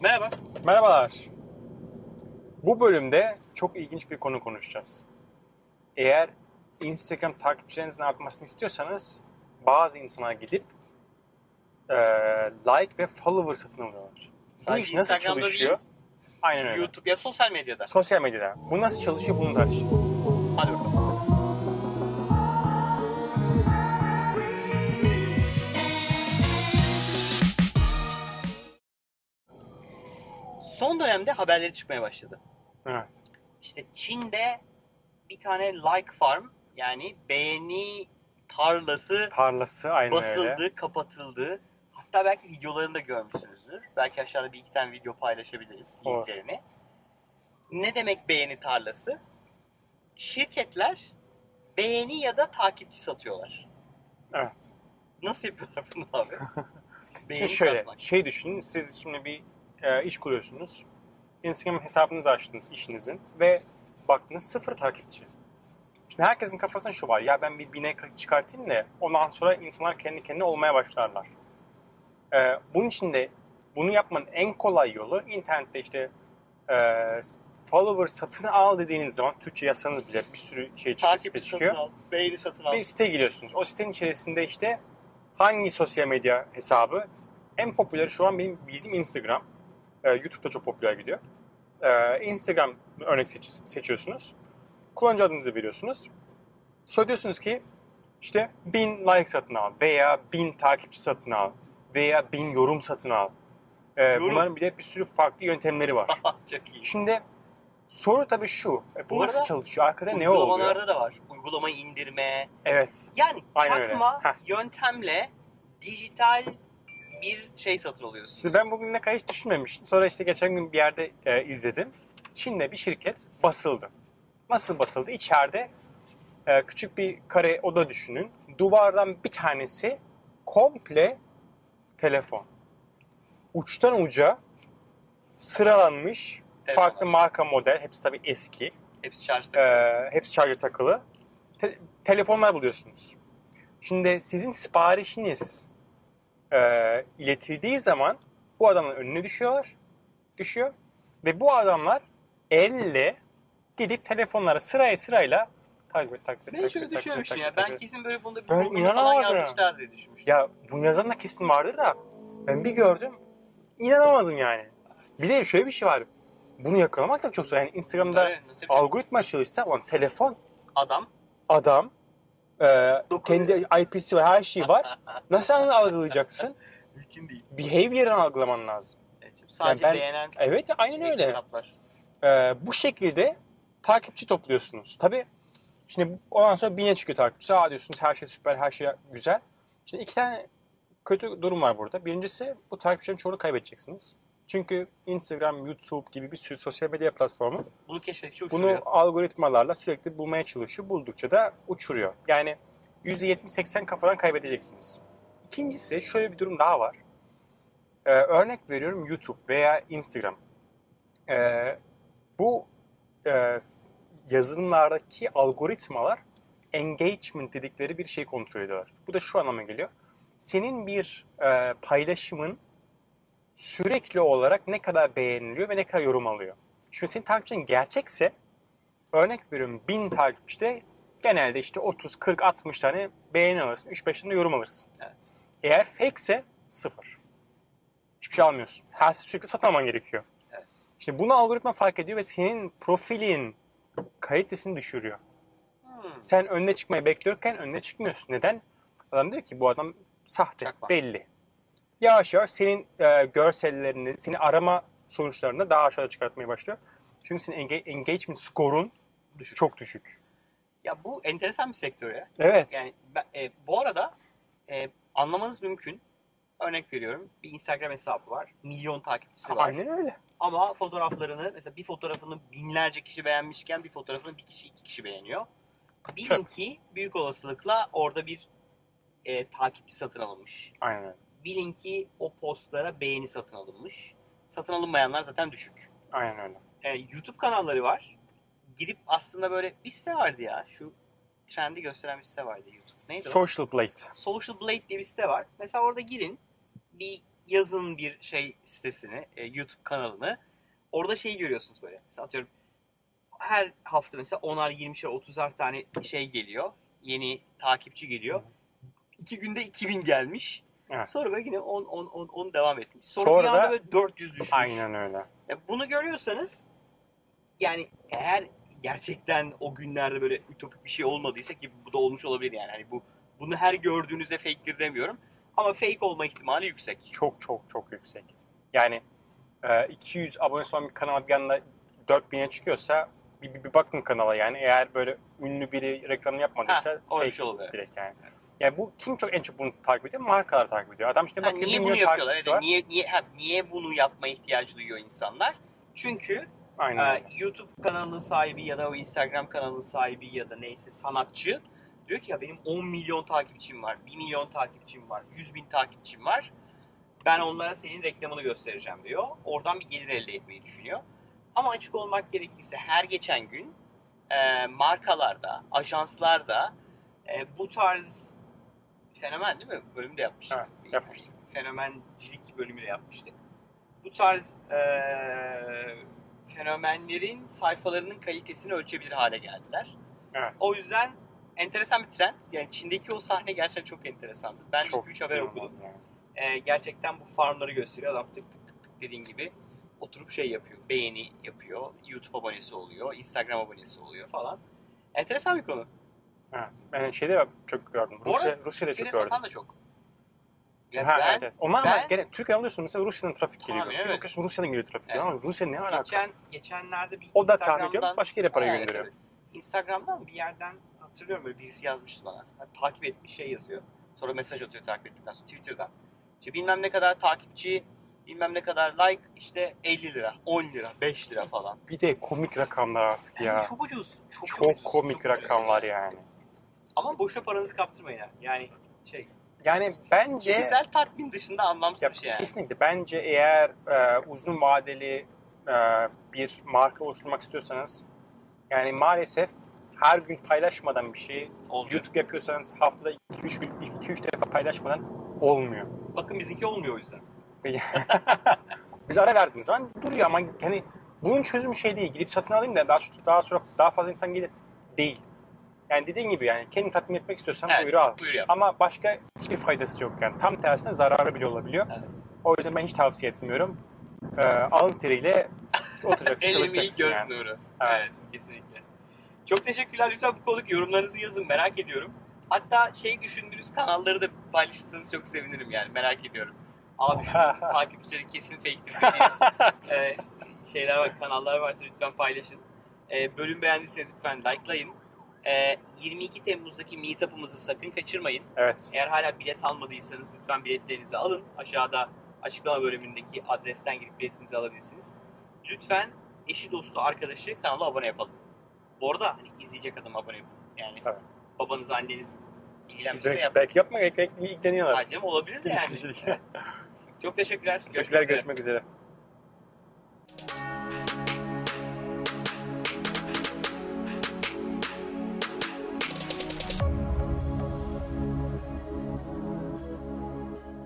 Merhaba. Merhabalar. Bu bölümde çok ilginç bir konu konuşacağız. Eğer Instagram takipçilerinizin artmasını istiyorsanız bazı insanlar gidip e, like ve follower satın alıyorlar. Bu iş nasıl Instagram'da çalışıyor? değil. Aynen öyle. YouTube ya sosyal medyada. Sosyal medyada. Bu nasıl çalışıyor bunu tartışacağız. Dönemde haberleri çıkmaya başladı. Evet. İşte Çin'de bir tane like farm yani beğeni tarlası Tarlası aynen basıldı, öyle. kapatıldı. Hatta belki videolarını da görmüşsünüzdür. Belki aşağıda bir iki tane video paylaşabiliriz linklerini. Ne demek beğeni tarlası? Şirketler beğeni ya da takipçi satıyorlar. Evet. Nasıl yapıyorlar bunu abi? Şimdi şöyle şey düşünün. Siz şimdi bir e, iş kuruyorsunuz. Instagram hesabınızı açtınız işinizin ve baktınız sıfır takipçi. Şimdi herkesin kafasında şu var. Ya ben bir bine çıkartayım da ondan sonra insanlar kendi kendine olmaya başlarlar. E, bunun için de bunu yapmanın en kolay yolu internette işte e, follower satın al dediğiniz zaman Türkçe yazsanız bile bir sürü şey çıkıyor, site takipçi çıkıyor. satın al, beğeni satın al. Bir siteye giriyorsunuz. O sitenin içerisinde işte hangi sosyal medya hesabı en popüler şu an benim bildiğim Instagram. Ee, YouTube'da çok popüler gidiyor. Ee, Instagram örnek seç- seçiyorsunuz. Kullanıcı adınızı veriyorsunuz. Sonra diyorsunuz ki işte 1000 like satın al veya 1000 takipçi satın al veya 1000 yorum satın al. Ee, Yorum. bunların bir de bir sürü farklı yöntemleri var. Çok iyi. Şimdi soru tabii şu. e, Bu, nasıl çalışıyor? Arkada ne oluyor? Uygulamalarda da var. Uygulamayı indirme. Evet. Yani Aynen öyle. çakma Heh. yöntemle dijital bir şey satın alıyorsun. İşte ben bugüne kadar hiç düşünmemiştim. Sonra işte geçen gün bir yerde e, izledim. Çin'de bir şirket basıldı. Nasıl basıldı? İçeride e, küçük bir kare oda düşünün. Duvardan bir tanesi komple telefon. Uçtan uca sıralanmış Telefonlar. farklı marka model. Hepsi tabii eski. Hepsi şarjda. E, hepsi şarja takılı. Te- telefonlar buluyorsunuz. Şimdi sizin siparişiniz e, iletildiği zaman bu adamın önüne düşüyorlar. Düşüyor. Ve bu adamlar elle gidip telefonlara sıraya sırayla takip et, takip et, Ben şöyle et, takip ya. Ben takip et. kesin böyle bunda bir Ben programı falan inanamadım. yazmışlar diye düşünmüştüm. Ya bunu yazan da kesin vardır da ben bir gördüm inanamadım yani. Bir de şöyle bir şey var. Bunu yakalamak da çok zor. Yani Instagram'da yapacak? algoritma çalışsa ulan telefon Adam adam e, kendi IP'si var her şey var. Nasıl algılayacaksın? mümkün değil. Behavior'ını algılaman lazım. Evet, sadece Yani ben- beğenen Evet aynen öyle. hesaplar. Ee, bu şekilde takipçi topluyorsunuz. Tabii şimdi ondan sonra bine çıkıyor takipçi. Aa diyorsunuz her şey süper, her şey güzel. Şimdi iki tane kötü durum var burada. Birincisi bu takipçilerin çoğunu kaybedeceksiniz. Çünkü Instagram, YouTube gibi bir sürü sosyal medya platformu Bunu keşfedikçe bunu uçuruyor. algoritmalarla sürekli bulmaya çalışıyor. Buldukça da uçuruyor. Yani %70-80 kafadan kaybedeceksiniz. İkincisi şöyle bir durum daha var. Ee, örnek veriyorum YouTube veya Instagram. Ee, bu e, yazılımlardaki algoritmalar engagement dedikleri bir şey kontrol ediyorlar. Bu da şu anlama geliyor. Senin bir e, paylaşımın sürekli olarak ne kadar beğeniliyor ve ne kadar yorum alıyor. Şimdi senin takipçin gerçekse örnek veriyorum 1000 takipçide genelde işte 30, 40, 60 tane beğeni alırsın. 3-5 tane yorum alırsın. Evet. Eğer fake ise sıfır. Hiçbir şey almıyorsun. Her sürekli satmaman gerekiyor. Evet. Şimdi bunu algoritma fark ediyor ve senin profilin kalitesini düşürüyor. Hmm. Sen önüne çıkmayı bekliyorken önüne çıkmıyorsun. Neden? Adam diyor ki bu adam sahte, Çakma. belli. Yavaş yavaş senin e, görsellerini, seni arama sonuçlarını daha aşağıda çıkartmaya başlıyor. Çünkü senin engagement skorun Düşük. çok düşük. Ya bu enteresan bir sektör ya. Evet. Yani ben- e, bu arada e, anlamanız mümkün. Örnek veriyorum. Bir Instagram hesabı var. Milyon takipçisi var. Aynen öyle. Ama fotoğraflarını mesela bir fotoğrafını binlerce kişi beğenmişken bir fotoğrafını bir kişi iki kişi beğeniyor. Bilin Çöp. ki büyük olasılıkla orada bir e, takipçi satın alınmış. Aynen öyle. Bilin ki o postlara beğeni satın alınmış. Satın alınmayanlar zaten düşük. Aynen öyle. E, YouTube kanalları var. Girip aslında böyle bir site vardı ya. Şu trendi gösteren bir site vardı YouTube. Neydi o? Social Blade. Social Blade diye bir site var. Mesela orada girin. Bir yazın bir şey sitesini, e, YouTube kanalını. Orada şeyi görüyorsunuz böyle. Mesela atıyorum her hafta mesela 10'ar, 20'şer, 30'ar tane şey geliyor. Yeni takipçi geliyor. İki günde 2000 gelmiş. Evet. Sonra böyle yine 10, 10, 10, 10 devam etmiş. Sonra, Sonra bir anda da- böyle 400 düşmüş. Aynen öyle. Ya bunu görüyorsanız yani eğer gerçekten o günlerde böyle ütopik bir şey olmadıysa ki bu da olmuş olabilir yani. Hani bu bunu her gördüğünüzde fake'tir demiyorum. Ama fake olma ihtimali yüksek. Çok çok çok yüksek. Yani e, 200 abonesi olan bir kanal bir anda 4000'e çıkıyorsa bir, bir, bir bakın kanala yani. Eğer böyle ünlü biri reklamını yapmadıysa Ha, fake şey olabilir, direkt yani. Yani bu kim çok en çok bunu takip ediyor? Markalar takip ediyor. Adam işte bakıyor niye bir bunu yapıyorlar? Evet, var. niye niye ha, niye bunu yapma ihtiyacı duyuyor insanlar? Çünkü Aynen e. YouTube kanalının sahibi ya da o Instagram kanalının sahibi ya da neyse sanatçı diyor ki ya benim 10 milyon takipçim var, 1 milyon takipçim var, 100 bin takipçim var. Ben onlara senin reklamını göstereceğim diyor. Oradan bir gelir elde etmeyi düşünüyor. Ama açık olmak gerekirse her geçen gün e, markalarda, ajanslarda e, bu tarz fenomen değil mi? Bölümde yapmıştık. Evet, yapmıştık. Fenomencilik bölümüyle yapmıştık. Bu tarz e, fenomenlerin sayfalarının kalitesini ölçebilir hale geldiler. Evet. O yüzden enteresan bir trend. Yani Çin'deki o sahne gerçekten çok enteresandı. Ben Çok 2-3 haber okudum. yani. Ee, gerçekten bu farmları gösteriyor. Adam tık tık tık tık dediğin gibi oturup şey yapıyor. Beğeni yapıyor. YouTube abonesi oluyor. Instagram abonesi oluyor falan. Enteresan bir konu. Evet. Ben şeyde çok gördüm. Bu arada Rusya, Rusya'da çok gördüm. satan da çok. Yani ha, ben evet, evet. Ama ben- gene Türkiye'den alıyorsun mesela Rusya'dan trafik Tahmin, geliyor. Bir evet. bakıyorsun Rusya'dan geliyor trafik Evet. ama Rusya ne alaka? geçen geçenlerde bir o da tahmin ediyorum başka yere para gönderiyor. evet. Instagram'dan bir yerden hatırlıyorum böyle birisi yazmıştı bana. Yani takip etmiş şey yazıyor. Sonra mesaj atıyor takip ettikten sonra Twitter'dan. İşte bilmem ne kadar takipçi, bilmem ne kadar like işte 50 lira, 10 lira, 5 lira falan. Bir de komik rakamlar artık Yani ya. çok ucuz. Çok, Çok ucuz, komik çok ucuz. rakamlar yani. Ama boşuna paranızı kaptırmayın ha. Yani şey Yani bence kişisel tatmin dışında anlamsız ya, bir şey yani. kesinlikle bence eğer e, uzun vadeli e, bir marka oluşturmak istiyorsanız yani maalesef her gün paylaşmadan bir şey Olmuyor. YouTube yapıyorsanız haftada 2-3 gün 2-3 defa paylaşmadan olmuyor. Bakın bizimki olmuyor o yüzden. Biz ara verdiğimiz zaman duruyor ama hani bunun çözümü şey değil. Gidip satın alayım da daha, daha sonra daha fazla insan gelir. Değil. Yani dediğin gibi yani kendini tatmin etmek istiyorsan Evet, buyur al. buyur yap. Ama başka hiçbir faydası yok yani. Tam tersine zararı bile olabiliyor. Evet. O yüzden ben hiç tavsiye etmiyorum. Ee, alın teriyle oturacaksın, çalışacaksın göz yani. nuru. Evet. Evet. kesinlikle. Çok teşekkürler. Lütfen bu konuk yorumlarınızı yazın. Merak ediyorum. Hatta şey düşündüğünüz kanalları da paylaşırsanız çok sevinirim yani. Merak ediyorum. Abi takipçileri kesin fake'tir dediğiniz e, şeyler var, kanallar varsa lütfen paylaşın. E, bölüm beğendiyseniz lütfen likelayın. E, 22 Temmuz'daki meetup'ımızı sakın kaçırmayın. Evet. Eğer hala bilet almadıysanız lütfen biletlerinizi alın. Aşağıda açıklama bölümündeki adresten girip biletinizi alabilirsiniz. Lütfen eşi dostu arkadaşı kanala abone yapalım. Bu arada hani izleyecek adam abone yapın. Yani Tabii. babanız anneniz ilgilenmişse yapın. belki yapma, belki ilgileniyorlar. Acem olabilir de yani. Çok teşekkürler. Teşekkürler, üzere. görüşmek üzere.